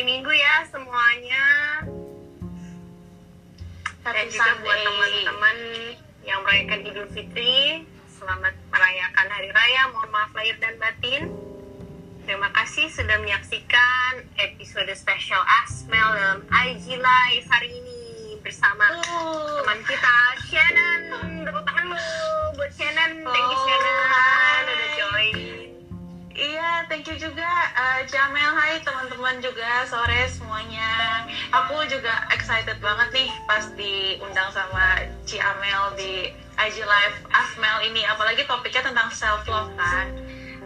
hari Minggu ya semuanya. Dan juga buat teman-teman yang merayakan Idul Fitri, selamat merayakan Hari Raya. Mohon maaf lahir dan batin. Terima kasih sudah menyaksikan episode spesial Asmel dalam IG Live hari ini bersama Oh. teman kita Shannon. Tepuk tangan lu buat Shannon. Thank you Oh, Shannon thank you juga uh, Jamel. Hai teman-teman juga sore semuanya. Aku juga excited banget nih pas diundang sama Ci Amel di IG Live Asmel ini. Apalagi topiknya tentang self love kan.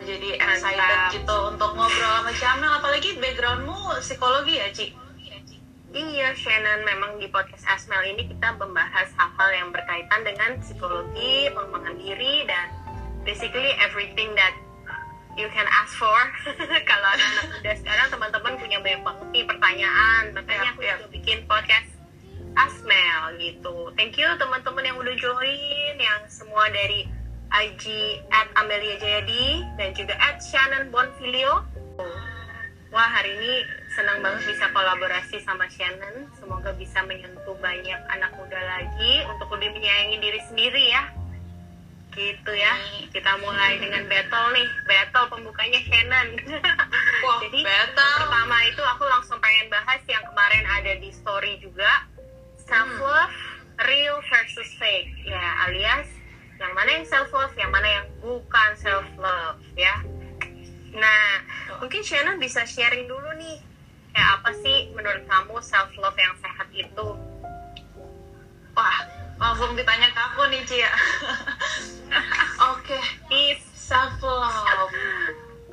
Jadi excited Mantap. gitu untuk ngobrol sama Ci Amel. Apalagi backgroundmu psikologi ya Ci? Iya, Shannon, memang di podcast Asmel ini kita membahas hal-hal yang berkaitan dengan psikologi, pengembangan diri, dan basically everything that you can ask for. Kalau anak-anak muda sekarang, teman-teman punya banyak banget nih pertanyaan. Makanya aku Yap, juga bikin podcast Asmel gitu. Thank you teman-teman yang udah join, yang semua dari IG at Amelia Jayadi dan juga at Shannon Bonfilio. Wah hari ini senang banget bisa kolaborasi sama Shannon. Semoga bisa menyentuh banyak anak muda lagi untuk lebih menyayangi diri sendiri ya. Gitu ya. Kita mulai dengan battle nih. Battle pembukanya Shannon. Wah, Jadi battle. pertama itu aku langsung pengen bahas yang kemarin ada di story juga. Self love real versus fake. Ya alias yang mana yang self love, yang mana yang bukan self love ya. Nah, mungkin Shannon bisa sharing dulu nih. Kayak apa sih menurut kamu self love yang sehat itu? Wah, langsung ditanya ke aku nih Ci ya. Oke. Is self love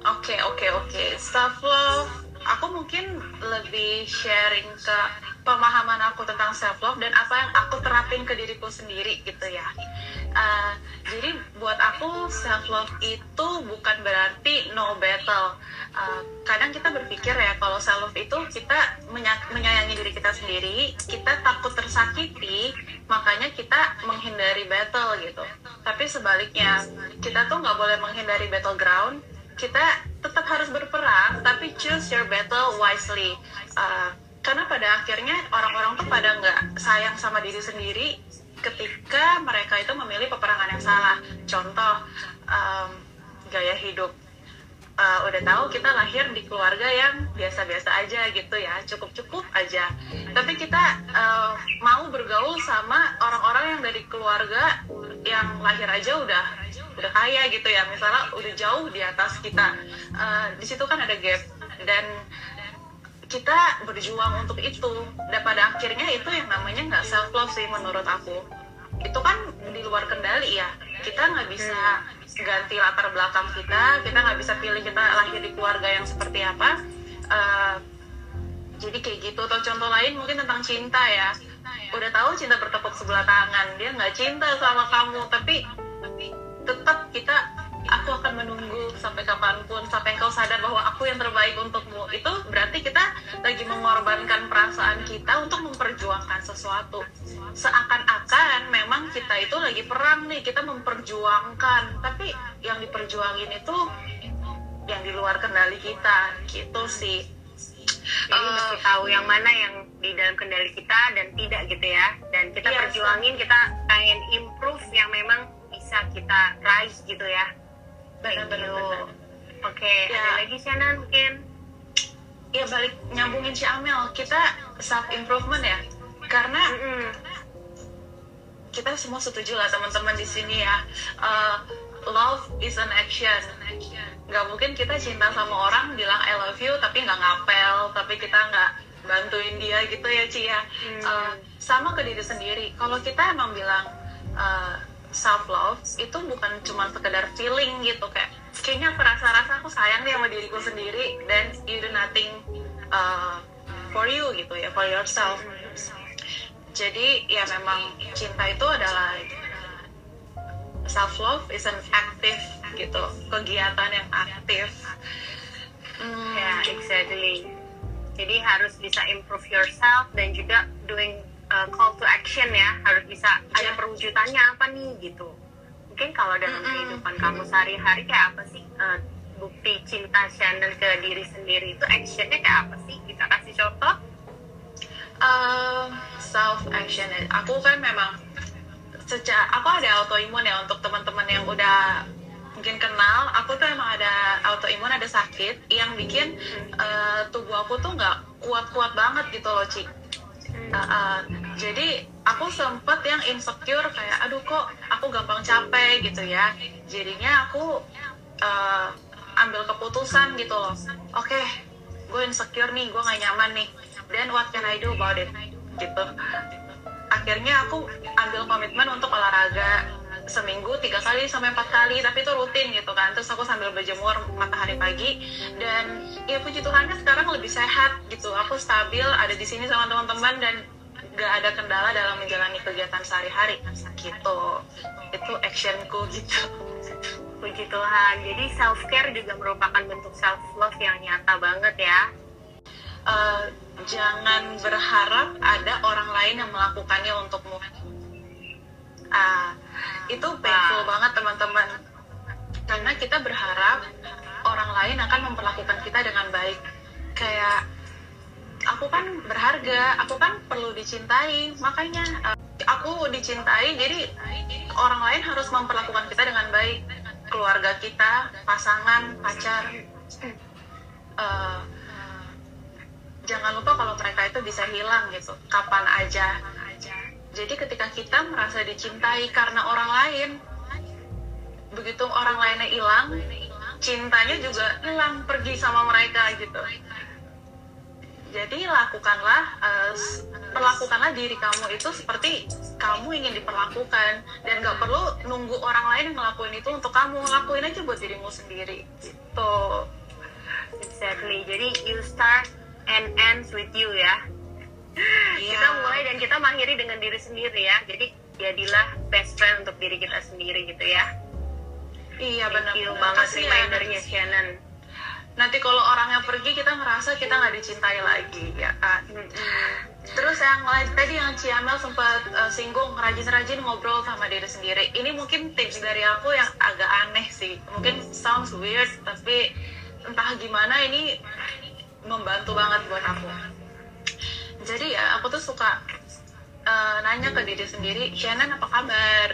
oke oke oke self love aku mungkin lebih sharing ke pemahaman aku tentang self love dan apa yang aku terapin ke diriku sendiri gitu ya. Uh, jadi buat aku self love itu bukan berarti no battle. Uh, kadang kita berpikir ya kalau self love itu kita menya- menyayangi diri kita sendiri kita takut tersakiti makanya kita menghindari battle gitu. Tapi sebaliknya kita tuh nggak boleh menghindari battleground kita tetap harus berperang tapi choose your battle wisely. Uh, karena pada akhirnya orang-orang tuh pada nggak sayang sama diri sendiri ketika mereka itu memilih peperangan yang salah. Contoh um, gaya hidup. Uh, udah tahu kita lahir di keluarga yang biasa-biasa aja gitu ya cukup-cukup aja. Tapi kita uh, mau bergaul sama orang-orang yang dari keluarga yang lahir aja udah udah kaya gitu ya. Misalnya udah jauh di atas kita Uh, di situ kan ada gap. Dan kita berjuang untuk itu. Dan pada akhirnya itu yang namanya nggak self love sih menurut aku. Itu kan di luar kendali ya. Kita nggak bisa ganti latar belakang kita kita nggak bisa pilih kita lahir di keluarga yang seperti apa. Eh, jadi kayak gitu. Atau contoh lain mungkin tentang cinta ya. Udah tahu cinta bertepuk sebelah tangan. Dia nggak cinta sama kamu tapi tetap kita aku akan menunggu sampai kapan pun sampai engkau sadar bahwa aku yang terbaik untukmu. Itu berarti kita lagi mengorbankan perasaan kita untuk memperjuangkan sesuatu. Seakan-akan memang kita itu lagi perang nih kita memperjuangkan. Tapi yang diperjuangin itu yang di luar kendali kita gitu sih. Jadi Eh, mesti tahu yang mana yang di dalam kendali kita dan tidak gitu ya. Dan kita Iya, perjuangin, kita pengen improve yang memang bisa kita raih gitu ya. Benar-benar benar. Oke, Ya. ada lagi Shannon mungkin? ya balik nyambungin si Amel kita self improvement ya karena Mm-mm. kita semua setuju lah teman-teman di sini ya Uh, love is an action nggak mungkin kita cinta sama orang bilang I love you tapi nggak ngapel tapi kita nggak bantuin dia gitu ya Ci ya Hmm. Uh, sama ke diri sendiri kalau kita emang bilang uh, self love itu bukan cuma sekedar feeling gitu kayak kayaknya aku rasa-rasa aku sayang nih sama diriku sendiri dan you do nothing uh, for you gitu ya for yourself. Jadi ya memang cinta itu adalah self love is an active gitu kegiatan yang aktif. Hmm, Ya, exactly. Jadi harus bisa improve yourself dan juga doing uh, call to action ya. Harus bisa ada Ya. perwujudannya apa nih gitu. Mungkin kalau dalam Mm-mm. kehidupan kamu sehari-hari kayak apa sih uh, bukti cinta Shannon ke diri sendiri itu actionnya kayak apa sih? Kita kasih contoh. uh, self action aku kan memang sejak aku ada autoimun ya untuk teman-teman yang udah mungkin kenal aku tuh emang ada autoimun ada sakit yang bikin uh, tubuh aku tuh nggak kuat-kuat banget gitu loh Ci Uh, uh, jadi aku sempet yang insecure kayak aduh kok aku gampang capek gitu ya. Jadinya aku uh, ambil keputusan gitu loh. Oke okay, gue insecure nih gue gak nyaman nih. Then what can I do about it? Gitu. Akhirnya aku ambil komitmen untuk olahraga seminggu tiga kali sampai empat kali tapi itu rutin gitu kan. Terus aku sambil berjemur matahari pagi dan ya puji Tuhannya sekarang lebih sehat gitu. Aku stabil ada di sini sama teman-teman dan gak ada kendala dalam menjalani kegiatan sehari-hari gitu. Itu actionku gitu. Puji Tuhan jadi self care juga merupakan bentuk self love yang nyata banget ya. Uh, jangan berharap ada orang lain yang melakukannya untukmu. Uh, itu painful banget teman-teman. Karena kita berharap orang lain akan memperlakukan kita dengan baik. Kayak aku kan berharga aku kan perlu dicintai. Makanya uh, aku dicintai jadi orang lain harus memperlakukan kita dengan baik. Keluarga kita pasangan pacar. Uh, jangan lupa kalau mereka itu bisa hilang gitu. Kapan aja. Jadi ketika kita merasa dicintai karena orang lain, begitu orang lainnya hilang, cintanya juga hilang pergi sama mereka gitu. Jadi lakukanlah, uh, perlakukanlah diri kamu itu seperti kamu ingin diperlakukan. Dan gak perlu nunggu orang lain yang ngelakuin itu untuk kamu, lakuin aja buat dirimu sendiri gitu. Exactly. Jadi you start and ends with you ya. Yeah. kita mulai dan kita mengakhiri dengan diri sendiri ya. Jadi jadilah best friend untuk diri kita sendiri gitu ya. Iya benar banget sih remindernya Shannon nanti kalau orangnya pergi kita ngerasa kita nggak dicintai lagi ya kan? Terus yang lain tadi yang Ciamel sempat uh, singgung rajin-rajin ngobrol sama diri sendiri. Ini mungkin tips dari aku yang agak aneh sih. Mungkin sounds weird tapi entah gimana ini membantu banget buat aku. Jadi ya aku tuh suka uh, nanya ke diri sendiri Shannon apa kabar?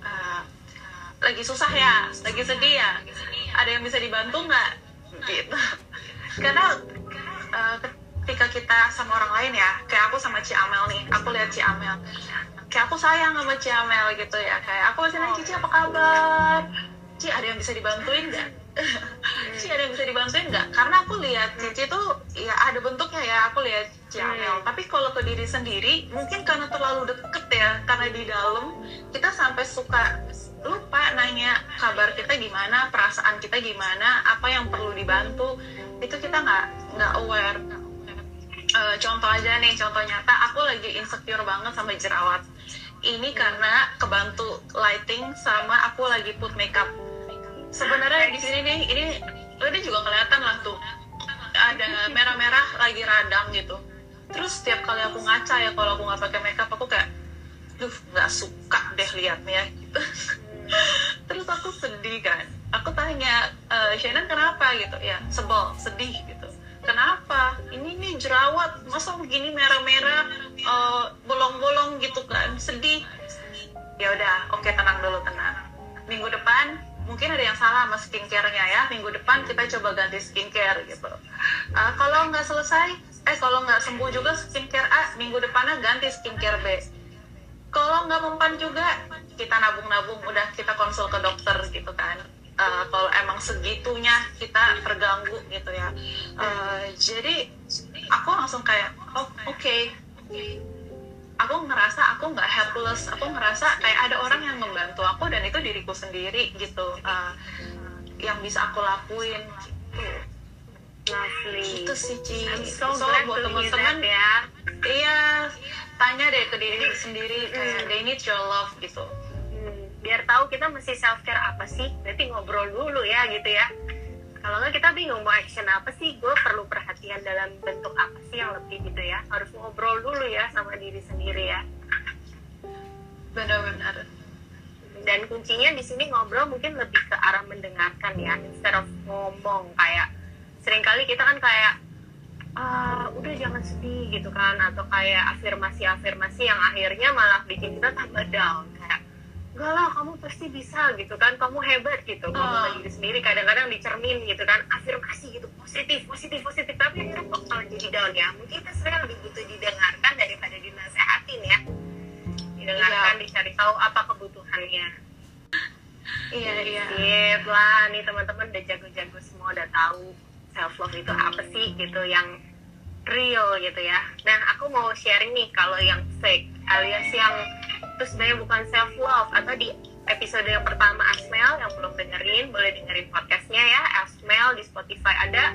Uh, lagi susah ya? Lagi sedih ya? Ada yang bisa dibantu nggak gitu karena uh, ketika kita sama orang lain ya kayak aku sama Ci Amel nih aku lihat Ci Amel. Kayak aku sayang sama Ci Amel gitu ya kayak aku masih nanya Cici apa kabar? Ci ada yang bisa dibantuin nggak? Cici ada yang bisa dibantuin nggak? Karena aku lihat Cici tuh ya ada bentuknya ya aku lihat Ciamel hmm. tapi kalau ke diri sendiri mungkin karena terlalu deket ya karena di dalam kita sampai suka lupa nanya kabar kita gimana perasaan kita gimana apa yang perlu dibantu. Itu kita nggak nggak aware. Uh, contoh aja nih contoh nyata aku lagi insecure banget sama jerawat. Ini karena kebantu lighting sama aku lagi put makeup. Sebenarnya di sini nih ini ini juga kelihatan lah tuh. Ada merah-merah lagi radang gitu. Terus setiap kali aku ngaca ya kalau aku nggak pakai makeup aku kayak duh nggak suka deh liatnya. gitu terus aku sedih kan. Aku tanya e, Shannon kenapa? Gitu. Ya sebel sedih gitu. Kenapa? Ini nih jerawat. Masa begini merah-merah uh, bolong-bolong gitu kan? Sedih. Ya udah oke okay, tenang dulu tenang. Minggu depan mungkin ada yang salah sama skincare-nya ya. Minggu depan kita coba ganti skincare gitu. Uh, kalau nggak selesai eh kalau nggak sembuh juga skincare A minggu depannya ganti skincare B kalau nggak mempan juga kita nabung-nabung udah kita konsul ke dokter gitu kan uh, kalau emang segitunya kita terganggu gitu ya uh, jadi aku langsung kayak oh oke okay aku ngerasa aku nggak helpless aku ngerasa kayak ada orang yang membantu aku dan itu diriku sendiri gitu uh, yang bisa aku lakuin gitu Lovely. Itu sih Ci. so, so buat teman-teman ya. Iya, tanya deh ke diri sendiri kayak mm. they need your love gitu. Hmm, biar tahu kita mesti self care apa sih. Berarti ngobrol dulu ya gitu ya. Kalau nggak kita bingung mau action apa sih? Gue perlu perhatian dalam bentuk apa sih yang lebih gitu ya. Harus ngobrol dulu ya sama diri sendiri ya. Benar-benar. Dan kuncinya di sini ngobrol mungkin lebih ke arah mendengarkan ya instead of ngomong. Kayak sering kali kita kan kayak ah udah jangan sedih gitu kan. Atau kayak afirmasi-afirmasi yang akhirnya malah bikin kita tambah down. Kayak enggak lah kamu pasti bisa gitu kan. Kamu hebat gitu. Oh. ngomong ke diri sendiri kadang-kadang dicermin gitu kan. Afirmasi gitu positif positif positif. Tapi akhirnya kok malah jadi down ya. Mungkin kita sebenarnya lebih butuh didengarkan daripada dinasehatin ya. Didengarkan Iya. dicari tahu apa kebutuhannya. Iya iya. Sip lah nih teman-teman udah jago-jago semua udah tahu self love itu apa sih gitu. Yang real gitu ya. Nah aku mau sharing nih kalau yang fake alias yang itu sebenarnya bukan self love atau di episode yang pertama Asmel yang belum dengerin boleh dengerin podcastnya ya Asmel di Spotify ada.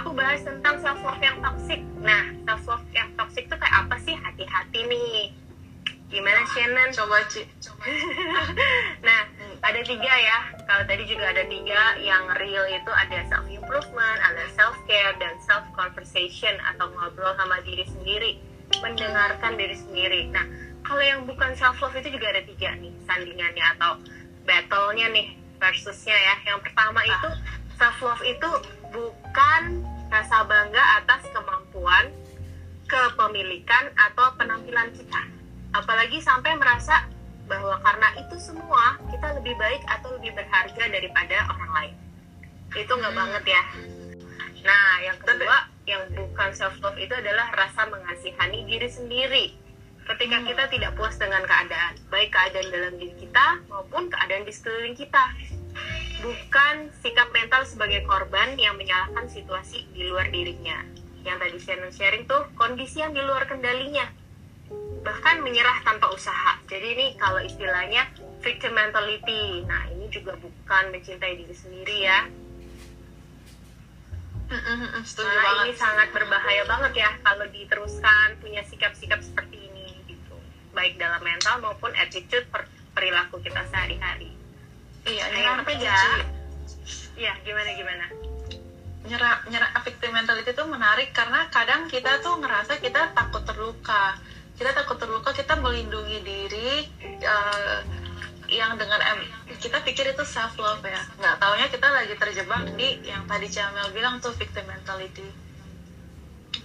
Aku bahas tentang self love yang toxic. Nah self love yang toxic itu kayak apa sih? Hati-hati nih. Gimana Shannon? coba Ci coba Nah, ada tiga ya. Kalau tadi juga ada tiga yang real itu ada self improvement, ada self care dan self conversation atau ngobrol sama diri sendiri, mendengarkan diri sendiri. Nah, kalau yang bukan self love itu juga ada tiga nih sandingannya atau battle-nya nih versusnya ya. Yang pertama itu self love itu bukan rasa bangga atas kemampuan, kepemilikan atau penampilan kita. Apalagi sampai merasa bahwa karena itu semua kita lebih baik atau lebih berharga daripada orang lain. Itu nggak Hmm. banget ya. Nah, yang kedua yang bukan self love itu adalah rasa mengasihani diri sendiri. Ketika Hmm. kita tidak puas dengan keadaan, baik keadaan dalam diri kita maupun keadaan di sekeliling kita. Bukan sikap mental sebagai korban yang menyalahkan situasi di luar dirinya. Yang tadi Shannon sharing tuh kondisi yang di luar kendalinya bahkan menyerah tanpa usaha. Jadi ini kalau istilahnya victim mentality. Nah, ini juga bukan mencintai diri sendiri ya. Setuju Nah, banget ini sangat berbahaya banget ya kalau diteruskan punya sikap-sikap seperti ini gitu. Baik dalam mental maupun attitude per- perilaku kita sehari-hari. iya Nah, nyerah Ci? Iya, gimana gimana? nyerah nyerah victim mentality itu menarik karena kadang kita tuh ngerasa kita takut terluka kita takut terluka kita melindungi diri eh, yang dengan kita pikir itu self love ya. Nggak taunya kita lagi terjebak di yang tadi Camel bilang tuh victim mentality.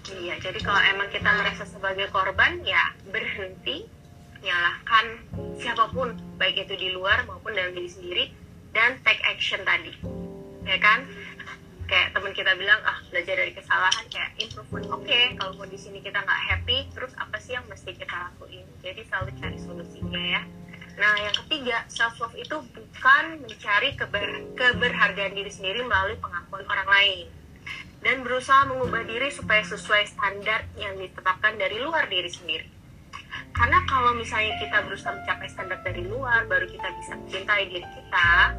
Iya, jadi kalau emang kita merasa sebagai korban, ya berhenti menyalahkan siapa pun, baik itu di luar maupun dalam diri sendiri, dan take action tadi, ya kan? Kayak teman kita bilang, ah belajar dari kesalahan, kayak improvement. Oke, kalau kondisi ini kita nggak happy, terus apa sih yang mesti kita lakuin? Jadi selalu cari solusinya ya. Nah, yang ketiga, self love itu bukan mencari keber- keberhargaan diri sendiri melalui pengakuan orang lain dan berusaha mengubah diri supaya sesuai standar yang ditetapkan dari luar diri sendiri. Karena kalau misalnya kita berusaha mencapai standar dari luar, baru kita bisa mencintai diri kita,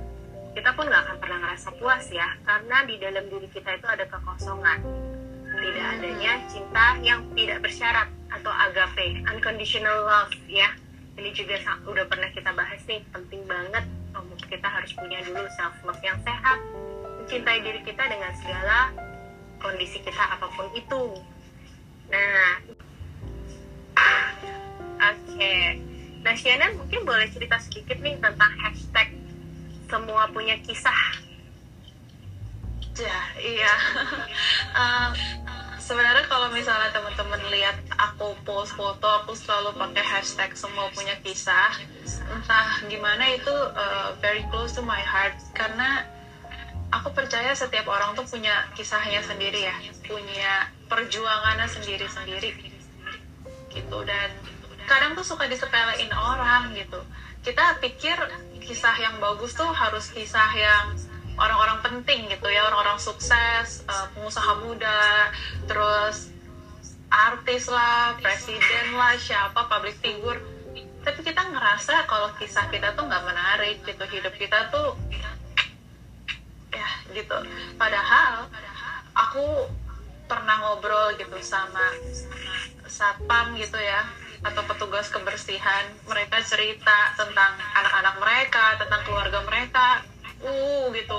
kita pun nggak akan pernah ngerasa puas ya, karena di dalam diri kita itu ada kekosongan. Tidak adanya cinta yang tidak bersyarat atau agape, unconditional love ya. Ini juga udah pernah kita bahas nih, penting banget kita harus punya dulu self love yang sehat, mencintai diri kita dengan segala kondisi kita apa pun itu. Nah, oke. Nah, Shannon mungkin boleh cerita sedikit nih tentang hashtag semua punya kisah. ya iya. Em, sebenarnya kalau misalnya teman-teman lihat aku post foto aku selalu pakai hashtag semua punya kisah. Entah gimana itu uh, very close to my heart. Karena aku percaya setiap orang tuh punya kisahnya sendiri ya. Punya perjuangannya sendiri-sendiri. Gitu dan kadang tuh suka disepelein orang gitu kita pikir kisah yang bagus tuh harus kisah yang orang-orang penting gitu ya orang-orang sukses eh, pengusaha muda terus artis lah presiden lah siapa public figure. Tapi kita ngerasa kalau kisah kita tuh nggak menarik gitu hidup kita tuh ya gitu. Padahal aku pernah ngobrol gitu sama satpam gitu ya atau petugas kebersihan mereka cerita tentang anak-anak mereka tentang keluarga mereka. Uh gitu.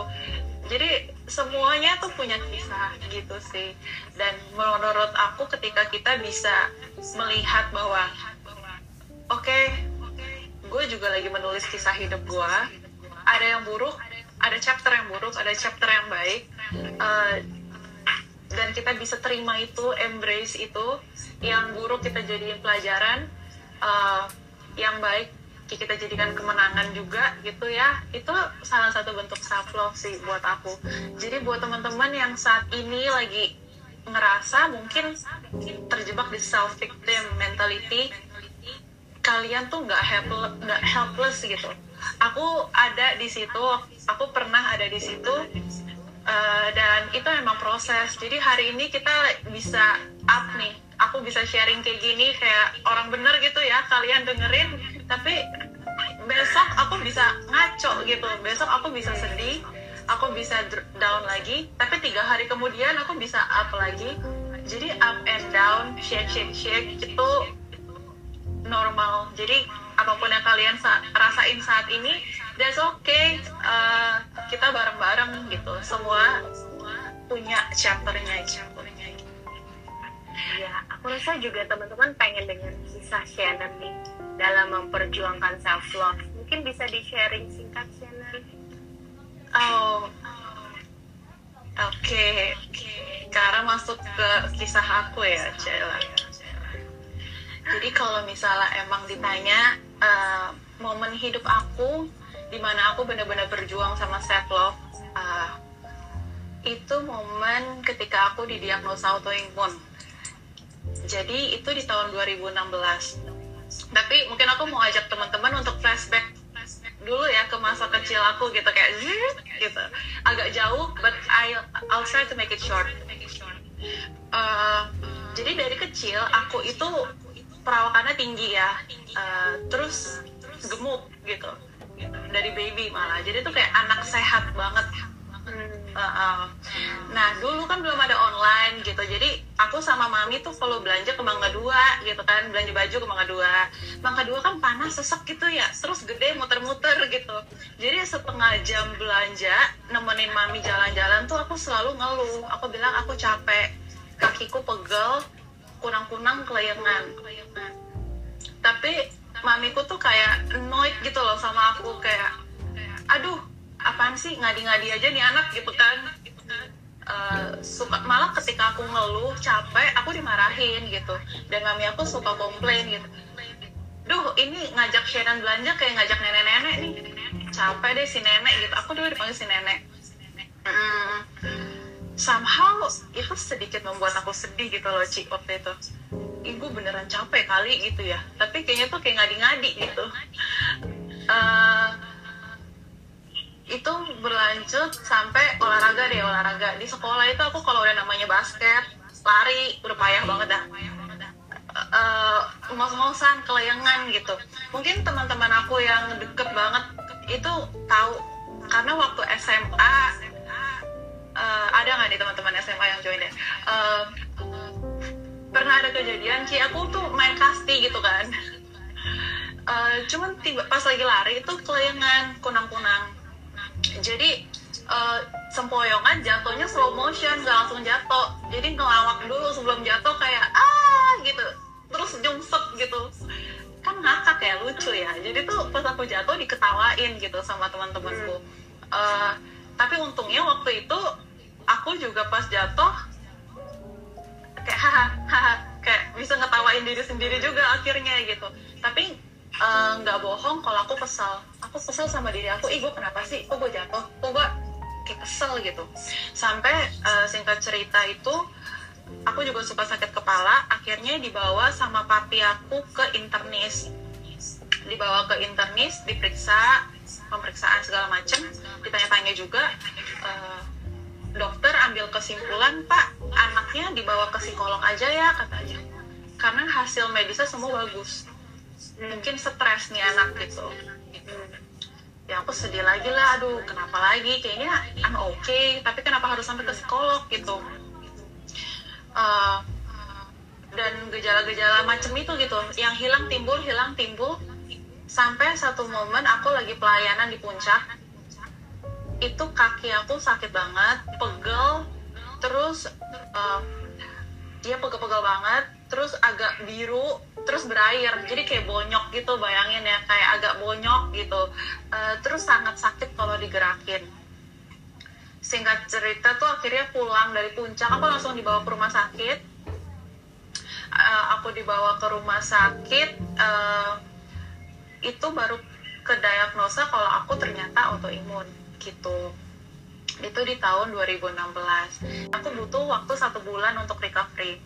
Jadi semuanya tuh punya kisah gitu sih. Dan menurut aku ketika kita bisa melihat bahwa oke gue juga lagi menulis kisah hidup gue ada yang buruk ada chapter yang buruk ada chapter yang baik. Uh, dan kita bisa terima itu embrace itu. Yang buruk kita jadiin pelajaran uh, yang baik kita jadikan kemenangan juga gitu ya. Itu salah satu bentuk self love sih buat aku. Jadi buat teman-teman yang saat ini lagi ngerasa mungkin terjebak di self victim mentality kalian tuh nggak helpless nggak helpless gitu. Aku ada di situ aku pernah ada di situ uh, dan itu memang proses. Jadi hari ini kita bisa up nih. Aku bisa sharing kayak gini kayak orang bener gitu ya. Kalian dengerin tapi besok aku bisa ngaco gitu. Besok aku bisa sedih aku bisa down lagi. Tapi tiga hari kemudian aku bisa up lagi. Jadi up and down shake shake shake itu normal. Jadi apa pun yang kalian sa rasain saat ini that's okay. Uh, kita bareng-bareng gitu. Semua punya chapternya. Chapternya ya aku rasa juga teman-teman pengen dengar kisah Shannon nih dalam memperjuangkan self love mungkin bisa di sharing singkat Shannon. Oh oke. Okay. karena masuk ke kisah aku ya Cela jadi kalau misalnya emang ditanya uh, momen hidup aku di mana aku benar-benar berjuang sama self love uh, itu momen ketika aku didiagnosa autoimun. Jadi itu di tahun 2016 tapi mungkin aku mau ajak teman-teman untuk flashback dulu ya ke masa kecil aku gitu kayak gitu. Agak jauh but I I'll try to make it short. Uh, jadi dari kecil aku itu perawakannya tinggi ya. Uh, terus gemuk gitu. Dari baby malah. Jadi tuh kayak anak sehat banget. Uh, uh. Nah dulu kan belum ada online gitu, jadi aku sama mami tuh kalau belanja ke Mangga Dua gitu kan, belanja baju ke Mangga Dua. Mangga Dua kan panas sesek gitu ya, terus gede muter-muter gitu. Jadi setengah jam belanja, nemenin mami jalan-jalan tuh aku selalu ngeluh. Aku bilang aku capek, kakiku pegel, kunang-kunang kelayangan. Tapi mamiku tuh kayak annoyed gitu loh sama aku kayak, aduh apaan sih? Ngadi-ngadi aja nih anak gitu kan. Uh, suka malah ketika aku ngeluh capek aku dimarahin gitu. Dan mami aku suka komplain gitu. Duh ini ngajak Shannon belanja kayak ngajak nenek-nenek nih. Capek deh si nenek gitu. Aku dulu dipanggil si nenek. Hmm, somehow itu sedikit membuat aku sedih gitu loh Cik waktu itu. Ibu beneran capek kali gitu ya. Tapi kayaknya tuh kayak ngadi-ngadi gitu. Uh, itu berlanjut sampai olahraga deh olahraga. Di sekolah itu aku kalau udah namanya basket lari udah banget dah. Uh, mos-mosan kelayangan gitu. Mungkin teman-teman aku yang deket banget itu tahu. Karena waktu SMA uh, ada nggak nih teman-teman SMA yang join ya? Uh, pernah ada kejadian sih aku tuh main kasti gitu kan. Uh, cuman tiba pas lagi lari itu kelayangan kunang-kunang. Jadi uh, sempoyongan jatuhnya slow motion gak langsung jatuh. Jadi ngelawak dulu sebelum jatuh kayak ah gitu. Terus jungset gitu. Kan ngakak ya lucu ya. Jadi tuh pas aku jatuh diketawain gitu sama teman-temanku. Uh, tapi untungnya waktu itu aku juga pas jatuh kayak hahaha kayak bisa ngetawain diri sendiri juga akhirnya gitu. Tapi nggak uh, bohong kalau aku kesal aku kesel sama diri aku gue kenapa sih? Kok gue jatuh? Kok gue kayak kesel gitu. Sampai uh, singkat cerita itu aku juga suka sakit kepala akhirnya dibawa sama papi aku ke internis. Dibawa ke internis diperiksa pemeriksaan segala macem. Ditanya-tanya juga uh, dokter ambil kesimpulan pak anaknya dibawa ke psikolog aja ya katanya. Karena hasil medisnya semua bagus. Mungkin stres nih anak gitu. Ya aku sedih lagi lah aduh kenapa lagi? Kayaknya I'm okay tapi kenapa harus sampai ke psikolog? Gitu. Uh, dan gejala-gejala macam itu gitu. Yang hilang timbul hilang timbul. Sampai satu momen aku lagi pelayanan di puncak itu kaki aku sakit banget pegel terus uh, dia pegel-pegel banget terus agak biru terus berair. Jadi kayak bonyok gitu bayangin ya kayak agak bonyok gitu. Uh, terus sangat sakit kalau digerakin. Singkat cerita tuh akhirnya pulang dari puncak aku langsung dibawa ke rumah sakit. Uh, aku dibawa ke rumah sakit uh, itu baru ke diagnosa kalau aku ternyata autoimun gitu itu di tahun 2016 aku butuh waktu satu bulan untuk recovery.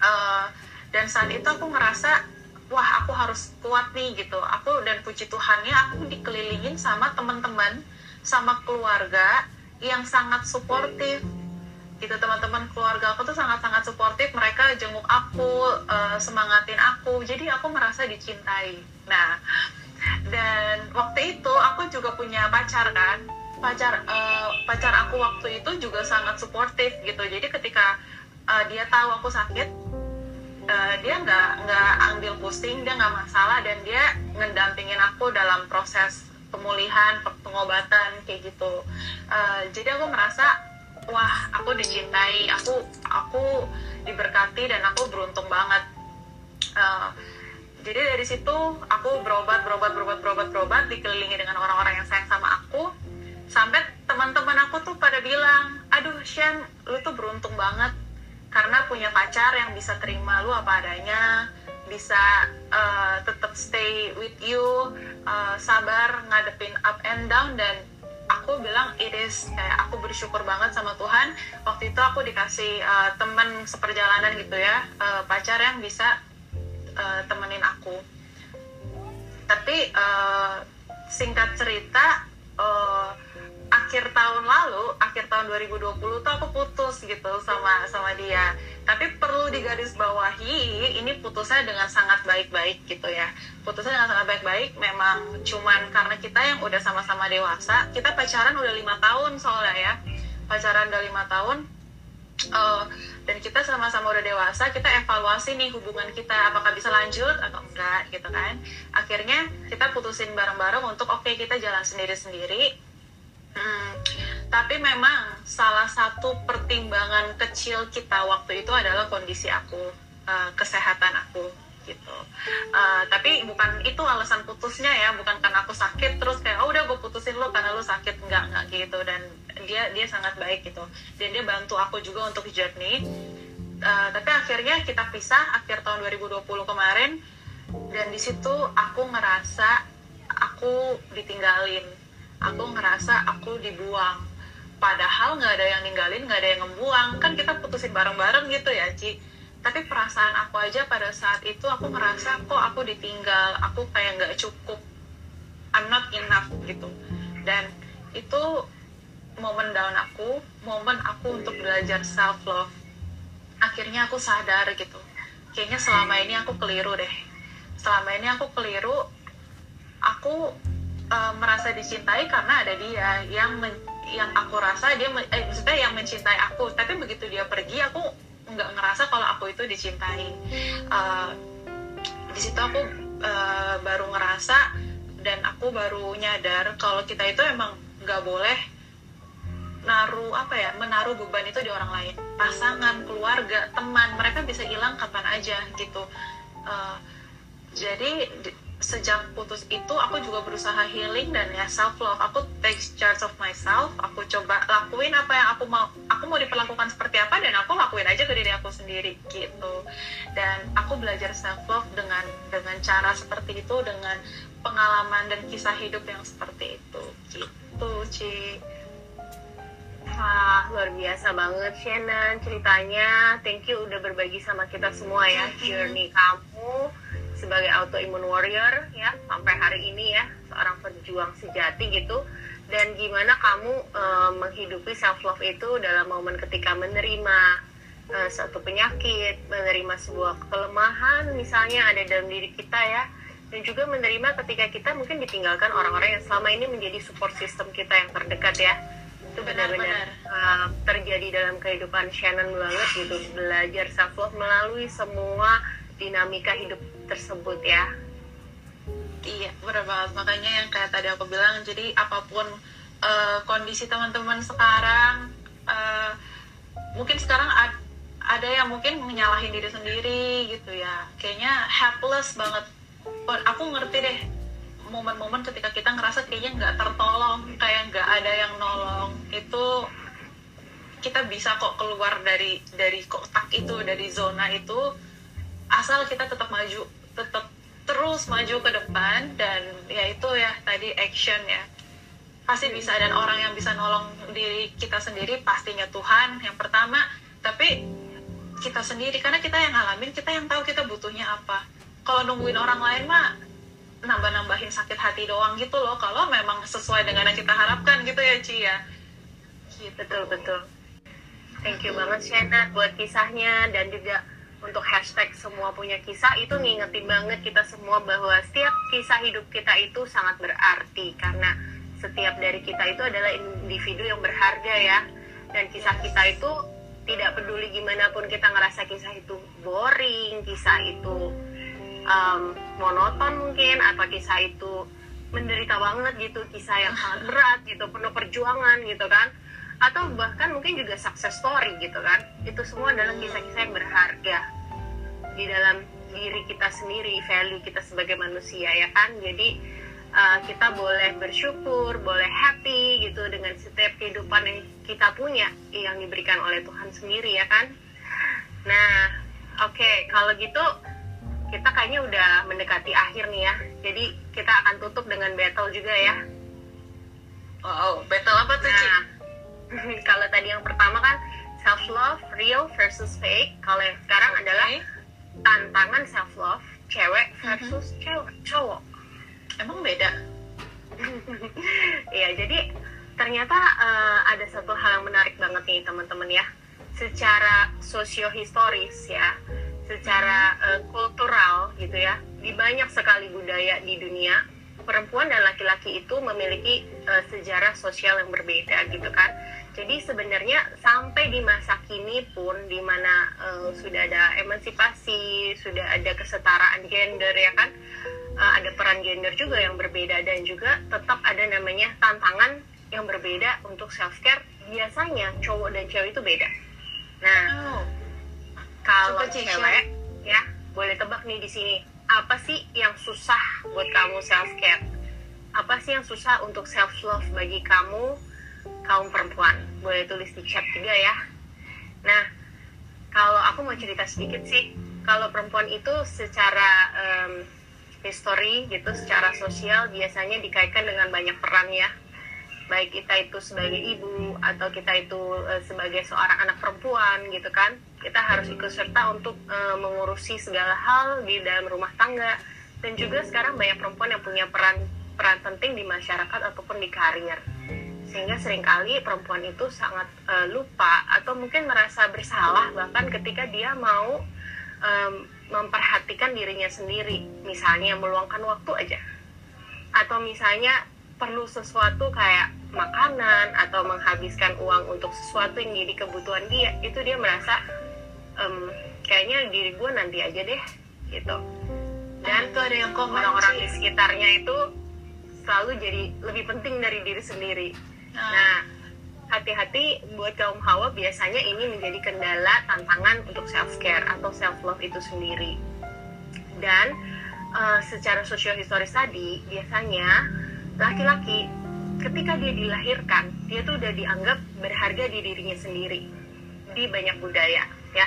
Uh, dan saat itu aku ngerasa wah aku harus kuat nih gitu. Aku dan puji Tuhannya aku dikelilingin sama teman-teman sama keluarga yang sangat suportif. Gitu teman-teman keluarga aku tuh sangat-sangat suportif. Mereka jenguk aku uh, semangatin aku. Jadi aku merasa dicintai. Nah dan waktu itu aku juga punya pacar kan. Pacar uh, pacar aku waktu itu juga sangat suportif gitu. Jadi ketika uh, dia tahu aku sakit uh, dia nggak nggak ambil pusing dia nggak masalah dan dia ngedampingin aku dalam proses pemulihan pengobatan kayak gitu. Uh, jadi aku merasa wah aku dicintai aku aku diberkati dan aku beruntung banget. Uh, jadi dari situ aku berobat berobat berobat berobat berobat dikelilingi dengan orang-orang yang sayang sama aku. Sampai teman-teman aku tuh pada bilang aduh Shen lu tuh beruntung banget. Karena punya pacar yang bisa terima lu apa adanya bisa uh, tetap stay with you uh, sabar ngadepin up and down. Dan aku bilang it is kayak aku bersyukur banget sama Tuhan. Waktu itu aku dikasih uh, teman seperjalanan gitu ya uh, pacar yang bisa uh, temenin aku tapi uh, singkat cerita uh, akhir tahun lalu, akhir tahun 2020 tuh aku putus gitu sama sama dia. Tapi perlu digarisbawahi, ini putusnya dengan sangat baik-baik gitu ya. Putusnya dengan sangat baik-baik, memang cuman karena kita yang udah sama-sama dewasa, kita pacaran udah lima tahun soalnya ya, pacaran udah lima tahun. Uh, dan kita sama-sama udah dewasa, kita evaluasi nih hubungan kita apakah bisa lanjut atau enggak gitu kan. Akhirnya kita putusin bareng-bareng untuk oke okay, kita jalan sendiri-sendiri Hmm, tapi memang salah satu pertimbangan kecil kita waktu itu adalah kondisi aku, uh, kesehatan aku gitu. Uh, tapi bukan itu alasan putusnya ya, bukan karena aku sakit terus kayak oh udah gue putusin lo karena lo sakit enggak enggak gitu dan dia dia sangat baik gitu. Dan dia bantu aku juga untuk journey. Uh, tapi akhirnya kita pisah akhir tahun 2020 kemarin. Dan di situ aku ngerasa aku ditinggalin. Aku ngerasa aku dibuang. Padahal nggak ada yang ninggalin nggak ada yang ngebuang. Kan kita putusin bareng-bareng gitu ya Ci. Tapi perasaan aku aja pada saat itu aku ngerasa kok aku ditinggal. Aku kayak nggak cukup. I'm not enough gitu. Dan itu momen down aku momen aku untuk belajar self love akhirnya aku sadar gitu. Kayaknya selama ini aku keliru deh. Selama ini aku keliru aku uh, merasa dicintai karena ada dia. Yang men, yang aku rasa dia eh, maksudnya yang mencintai aku. Tapi begitu dia pergi aku nggak ngerasa kalau aku itu dicintai. Uh, di situ aku uh, baru ngerasa dan aku baru nyadar kalau kita itu emang nggak boleh naruh apa ya menaruh beban itu di orang lain. Pasangan keluarga teman mereka bisa hilang kapan aja gitu. Uh, jadi sejak putus itu aku juga berusaha healing dan ya self love aku take charge of myself aku coba lakuin apa yang aku mau. Aku mau diperlakukan seperti apa dan aku lakuin aja ke diri aku sendiri gitu. Dan aku belajar self love dengan dengan cara seperti itu dengan pengalaman dan kisah hidup yang seperti itu. Gitu Ci Wah, luar biasa banget Shannon ceritanya. Thank you udah berbagi sama kita semua ya journey kamu sebagai autoimmune warrior ya sampai hari ini ya seorang pejuang sejati gitu. Dan gimana kamu uh, menghidupi self love itu dalam momen ketika menerima uh, suatu penyakit, menerima sebuah kelemahan misalnya ada dalam diri kita ya dan juga menerima ketika kita mungkin ditinggalkan orang-orang yang selama ini menjadi support system kita yang terdekat ya itu benar-benar uh, terjadi dalam kehidupan Shannon banget gitu. Belajar self love melalui semua dinamika hidup tersebut ya. Iya benar banget. Makanya yang kayak tadi aku bilang jadi apa pun uh, kondisi teman-teman sekarang uh, mungkin sekarang ad, ada yang mungkin menyalahin diri sendiri gitu ya. Kayaknya helpless banget. Aku ngerti deh momen-momen ketika kita ngerasa kayaknya nggak tertolong kayak nggak ada yang nolong itu kita bisa kok keluar dari dari kotak itu dari zona itu asal kita tetap maju tetap terus maju ke depan dan ya itu ya tadi action ya. Pasti bisa dan orang yang bisa nolong diri kita sendiri pastinya Tuhan yang pertama tapi kita sendiri karena kita yang ngalamin kita yang tahu kita butuhnya apa. Kalau nungguin orang lain mah nambah-nambahin sakit hati doang gitu loh kalau memang sesuai dengan yang kita harapkan gitu ya Ci ya gitu. betul betul thank you banget Shena buat kisahnya dan juga untuk hashtag semua punya kisah itu ngingetin banget kita semua bahwa setiap kisah hidup kita itu sangat berarti karena setiap dari kita itu adalah individu yang berharga ya dan kisah kita itu tidak peduli gimana pun kita ngerasa kisah itu boring kisah itu um, monoton mungkin atau kisah itu menderita banget gitu kisah yang sangat berat gitu penuh perjuangan gitu kan. Atau bahkan mungkin juga success story gitu kan. Itu semua adalah kisah-kisah yang berharga di dalam diri kita sendiri value kita sebagai manusia ya kan? Jadi uh, kita boleh bersyukur, boleh happy gitu dengan setiap kehidupan yang kita punya yang diberikan oleh Tuhan sendiri ya kan. Nah, oke okay, kalau gitu kita kayaknya udah mendekati akhir nih ya. Jadi kita akan tutup dengan battle juga ya. Oh, battle apa tuh nah, kalau tadi yang pertama kan self love real versus fake. Kalau yang sekarang okay. adalah tantangan self love cewek versus mm -hmm. cewek cowok emang beda Iya, jadi ternyata uh, ada satu hal yang menarik banget nih teman-teman ya. Secara sosiohistoris ya, secara uh, kultural gitu ya, di banyak sekali budaya di dunia, perempuan dan laki-laki itu memiliki uh, sejarah sosial yang berbeda gitu kan. Jadi sebenarnya sampai di masa kini pun, di mana uh, sudah ada emansipasi, sudah ada kesetaraan gender ya kan, uh, ada peran gender juga yang berbeda dan juga tetap ada namanya tantangan yang berbeda untuk self care biasanya cowok dan cewek itu beda nah oh. Kalau cewek ya boleh tebak nih di sini. Apa sih yang susah buat kamu self care apa sih yang susah untuk self love bagi kamu kaum perempuan? Boleh tulis di chat juga ya. Nah kalau aku mau cerita sedikit sih. Kalau perempuan itu secara um, history gitu secara sosial biasanya dikaitkan dengan banyak peran ya. Baik kita itu sebagai ibu atau kita itu uh, sebagai seorang anak perempuan gitu kan kita harus ikut serta untuk uh, mengurusi segala hal di dalam rumah tangga. Dan juga sekarang banyak perempuan yang punya peran peran penting di masyarakat ataupun di karir. Sehingga sering kali perempuan itu sangat uh, lupa atau mungkin merasa bersalah bahkan ketika dia mau um, memperhatikan dirinya sendiri. Misalnya meluangkan waktu aja. Atau misalnya perlu sesuatu kayak makanan atau menghabiskan uang untuk sesuatu yang jadi kebutuhan dia itu dia merasa um, kayaknya diri gue nanti aja deh gitu. Dan tuh ada yang orang-orang di sekitarnya itu selalu jadi lebih penting dari diri sendiri. Nah, nah hati-hati buat kaum hawa biasanya ini menjadi kendala tantangan untuk self care atau self love itu sendiri. Dan uh, secara historis tadi biasanya laki-laki ketika dia dilahirkan dia tuh udah dianggap berharga di dirinya sendiri di banyak budaya ya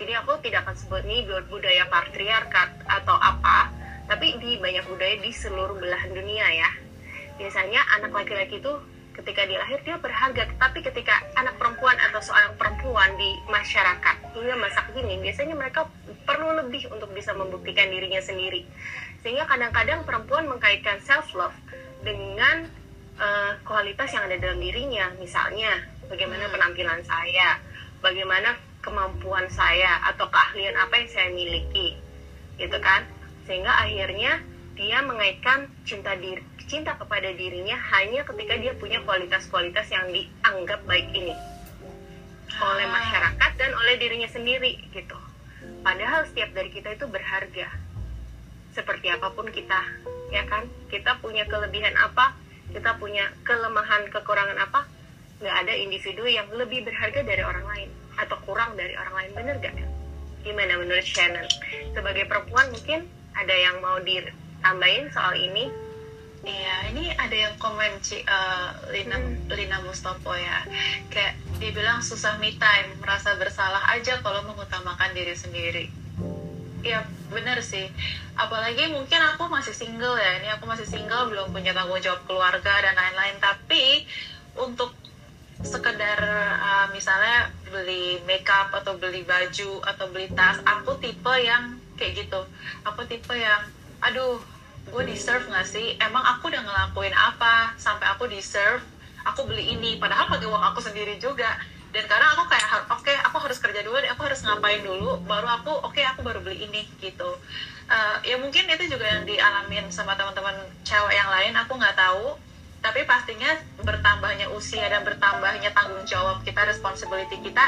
jadi aku tidak akan sebut ini budaya patriarkat atau apa tapi di banyak budaya di seluruh belahan dunia ya. Biasanya anak laki-laki itu ketika dia lahir dia berharga tapi ketika anak perempuan atau seorang perempuan di masyarakat hingga masa kini biasanya mereka perlu lebih untuk bisa membuktikan dirinya sendiri. Sehingga kadang-kadang perempuan mengkaitkan self love dengan uh, kualitas yang ada dalam dirinya. Misalnya bagaimana hmm. penampilan saya bagaimana kemampuan saya atau keahlian apa yang saya miliki gitu kan sehingga akhirnya dia mengaitkan cinta diri cinta kepada dirinya hanya ketika dia punya kualitas-kualitas yang dianggap baik ini oleh ah. masyarakat dan oleh dirinya sendiri gitu. Padahal setiap dari kita itu berharga. Seperti apa pun kita, ya kan? Kita punya kelebihan apa? Kita punya kelemahan, kekurangan apa? Nggak ada individu yang lebih berharga dari orang lain. Atau kurang dari orang lain bener gak gimana menurut Shannon sebagai perempuan mungkin ada yang mau ditambahin soal ini Iya, ini ada yang komen Ci, uh, Lina hmm. Lina Mustopo ya. Kayak dibilang susah me time, merasa bersalah aja kalau mengutamakan diri sendiri. Iya, bener sih. Apalagi mungkin aku masih single ya. Ini aku masih single, belum punya tanggung jawab keluarga dan lain-lain. Tapi untuk sekedar uh, misalnya beli makeup atau beli baju atau beli tas, aku tipe yang kayak gitu. Aku tipe yang, aduh gue deserve gak sih? Emang aku udah ngelakuin apa sampai aku deserve aku beli ini? Padahal pakai uang aku sendiri juga. Dan karena aku kayak oke okay, aku harus kerja dulu aku harus ngapain dulu baru aku oke okay, aku baru beli ini gitu. Uh, ya mungkin itu juga yang dialamin sama teman-teman cewek yang lain aku nggak tahu tapi pastinya bertambahnya usia dan bertambahnya tanggung jawab kita responsibility kita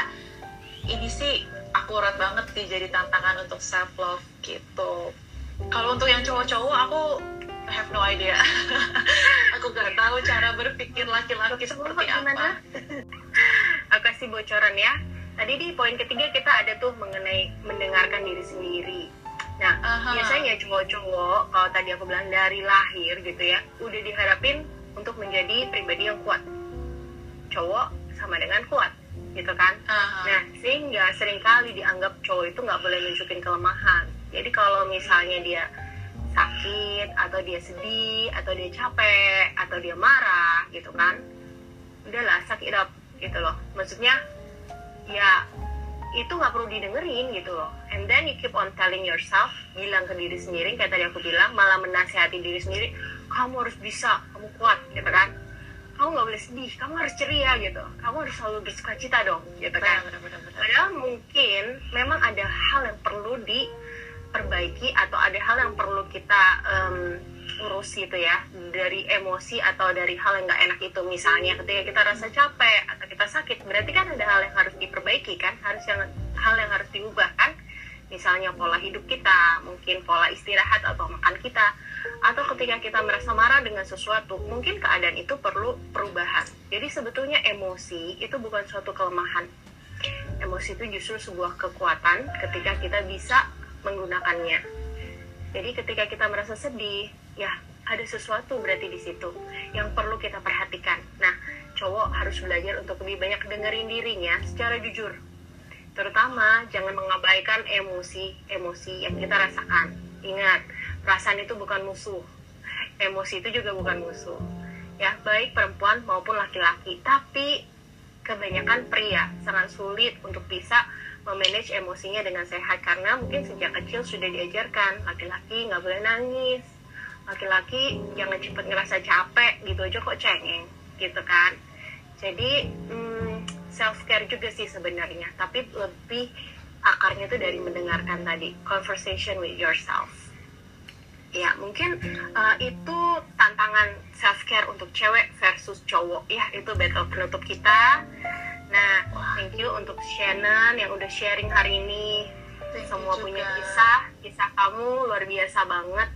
ini sih akurat banget sih jadi tantangan untuk self love gitu. Kalau untuk yang cowok-cowok aku have no idea. Aku gak tahu cara berpikir laki-laki seperti apa. Aku kasih bocoran ya. Tadi di poin ketiga kita ada tuh mengenai mendengarkan diri sendiri. Nah Aha. biasanya cowok-cowok kalau tadi aku bilang dari lahir gitu ya udah diharapin untuk menjadi pribadi yang kuat. Cowok sama dengan kuat gitu kan? Aha. nah sehingga sering kali dianggap cowok itu nggak boleh nunjukin kelemahan. Jadi kalau misalnya dia sakit atau dia sedih atau dia capek atau dia marah gitu kan? Udahlah sakit up gitu loh. Maksudnya ya itu nggak perlu didengerin gitu loh. And then you keep on telling yourself bilang ke diri sendiri kayak tadi aku bilang malah menasihati diri sendiri kamu harus bisa kamu kuat gitu kan. Kamu nggak boleh sedih kamu harus ceria gitu. Kamu harus selalu bersuka cita dong gitu kan. Padahal mungkin memang ada hal yang perlu di perbaiki atau ada hal yang perlu kita um, urus gitu ya dari emosi atau dari hal yang nggak enak itu. Misalnya ketika kita rasa capek kita sakit. Berarti kan ada hal yang harus diperbaiki kan? Harus yang hal yang harus diubah kan? Misalnya pola hidup kita mungkin pola istirahat atau makan kita atau ketika kita merasa marah dengan sesuatu mungkin keadaan itu perlu perubahan. Jadi sebetulnya emosi itu bukan suatu kelemahan. Emosi itu justru sebuah kekuatan ketika kita bisa menggunakannya. Jadi ketika kita merasa sedih, ya ada sesuatu berarti di situ yang perlu kita perhatikan. Nah, cowok harus belajar untuk lebih banyak dengerin dirinya secara jujur. Terutama jangan mengabaikan emosi-emosi yang kita rasakan. Ingat, perasaan itu bukan musuh. Emosi itu juga bukan musuh. Ya, baik perempuan maupun laki-laki. Tapi kebanyakan pria sangat sulit untuk bisa memanage emosinya dengan sehat karena mungkin sejak kecil sudah diajarkan laki-laki nggak boleh nangis laki-laki jangan cepet ngerasa capek gitu aja kok cengeng gitu kan. Jadi hmm, self care juga sih sebenarnya tapi lebih akarnya tuh dari mendengarkan tadi conversation with yourself. Ya mungkin uh, itu tantangan self care untuk cewek versus cowok. Ya itu battle penutup kita. Nah, thank you untuk Shannon yang udah sharing hari ini. Thank Semua punya kisah, kisah kamu luar biasa banget.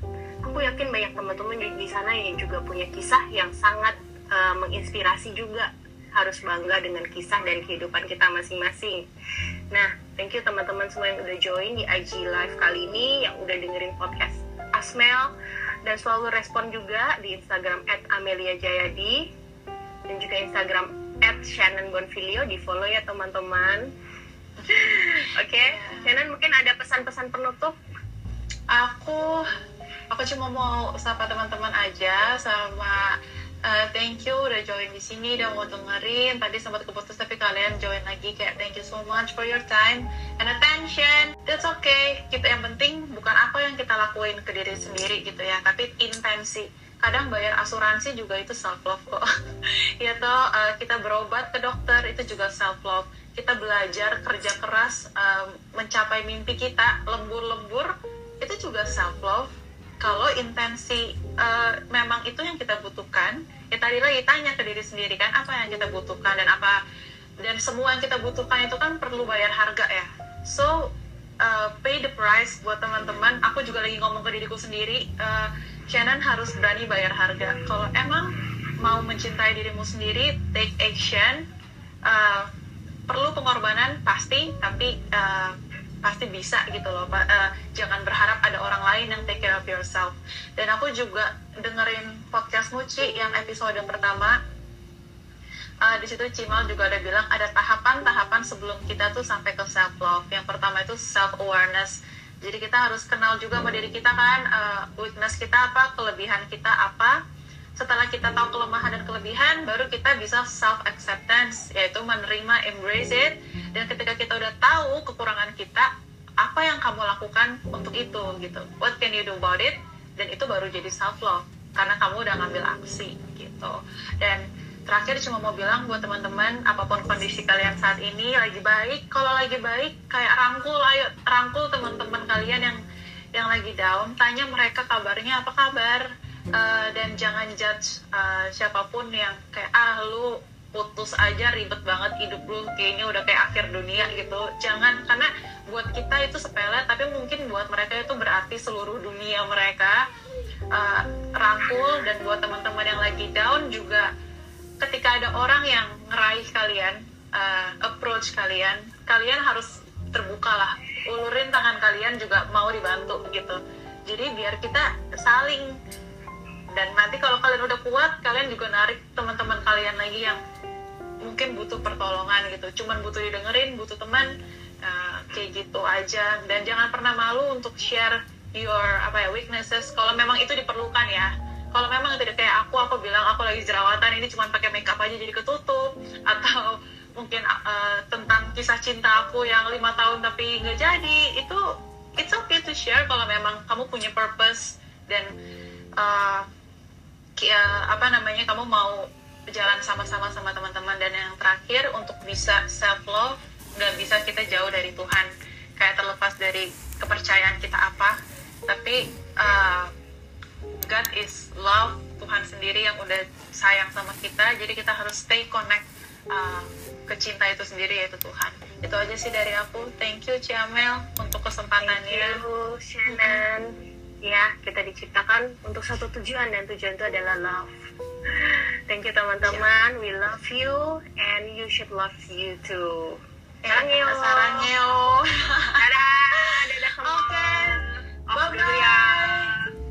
Aku yakin banyak teman-teman di sana yang juga punya kisah yang sangat uh, menginspirasi juga. Harus bangga dengan kisah dan kehidupan kita masing-masing. Nah, thank you teman-teman semua yang udah join di IG Live kali ini, yang udah dengerin podcast Asmel, dan selalu respon juga di Instagram @ameliajayadi dan juga Instagram at Shannon Bonfilio di follow ya teman-teman oke okay. Shannon mungkin ada pesan-pesan penutup aku aku cuma mau sapa teman-teman aja sama thank you udah join di sini udah mau dengerin. Tadi sempat keputus tapi kalian join lagi. Kayak thank you so much for your time and attention. That's okay. Kita yang penting bukan apa yang kita lakuin ke diri sendiri gitu ya tapi intensi. Kadang bayar asuransi juga itu self love kok. Ya toh uh, kita berobat ke dokter itu juga self love kita belajar kerja keras um, mencapai mimpi kita lembur-lembur itu juga self love kalau intensi uh, memang itu yang kita butuhkan ya tadi lagi tanya ke diri sendiri kan apa yang kita butuhkan dan apa dan semua yang kita butuhkan itu kan perlu bayar harga ya so uh, pay the price buat teman-teman aku juga lagi ngomong ke diriku sendiri uh, Shannon harus berani bayar harga. Kalau emang mau mencintai dirimu sendiri, take action. Uh, perlu pengorbanan pasti tapi uh, pasti bisa gitu loh uh, jangan berharap ada orang lain yang take care of yourself. Dan aku juga dengerin podcast Muci yang episode pertama. Uh, di situ Cimal juga ada bilang ada tahapan-tahapan sebelum kita tuh sampai ke self love yang pertama itu self awareness jadi kita harus kenal juga sama diri kita kan uh, weakness kita apa kelebihan kita apa setelah kita tahu kelemahan dan kelebihan baru kita bisa self acceptance yaitu menerima embrace it. Dan ketika kita udah tahu kekurangan kita apa yang kamu lakukan untuk itu gitu. What can you do about it? Dan itu baru jadi self love karena kamu udah ngambil aksi gitu. Dan terakhir cuma mau bilang buat teman-teman apa pun kondisi kalian saat ini lagi baik. Kalau lagi baik kayak rangkul ayo rangkul teman-teman kalian yang yang lagi down. Tanya mereka kabarnya apa kabar uh, dan jangan judge uh, siapa pun yang kayak ah lu putus aja ribet banget hidup lu kayaknya udah kayak akhir dunia gitu. Jangan karena buat kita itu sepele tapi mungkin buat mereka itu berarti seluruh dunia mereka uh, rangkul. Dan buat teman-teman yang lagi down juga ketika ada orang yang ngeraih kalian uh, approach kalian kalian harus terbuka lah. Ulurin tangan kalian juga mau dibantu gitu. Jadi biar kita saling dan nanti kalau kalian udah kuat kalian juga narik teman-teman kalian lagi yang mungkin butuh pertolongan gitu. Cuman butuh didengerin butuh teman uh, kayak gitu aja. Dan jangan pernah malu untuk share your apa ya weaknesses. Kalau memang itu diperlukan ya. Kalau memang tidak kayak aku aku bilang aku lagi jerawatan ini cuma pakai makeup aja jadi ketutup. Atau mungkin uh, tentang kisah cinta aku yang lima tahun tapi nggak jadi itu it's okay to share kalau memang kamu punya purpose. Dan uh, ya, apa namanya kamu mau jalan sama-sama sama teman-teman. Dan yang terakhir untuk bisa self love nggak bisa kita jauh dari Tuhan. Kayak terlepas dari kepercayaan kita apa. Tapi uh, God is love Tuhan sendiri yang udah sayang sama kita. Jadi kita harus stay connect uh, ke cinta itu sendiri yaitu Tuhan. Itu aja sih dari aku. Thank you Ciamel untuk kesempatannya. Thank you Shannon ya kita diciptakan untuk satu tujuan dan tujuan itu adalah love. Thank you teman-teman. Yeah. we love you and you should love you too. Sarang yo sarang yo dadah. Dadah semua. Oke. Okay. Ya. bye bye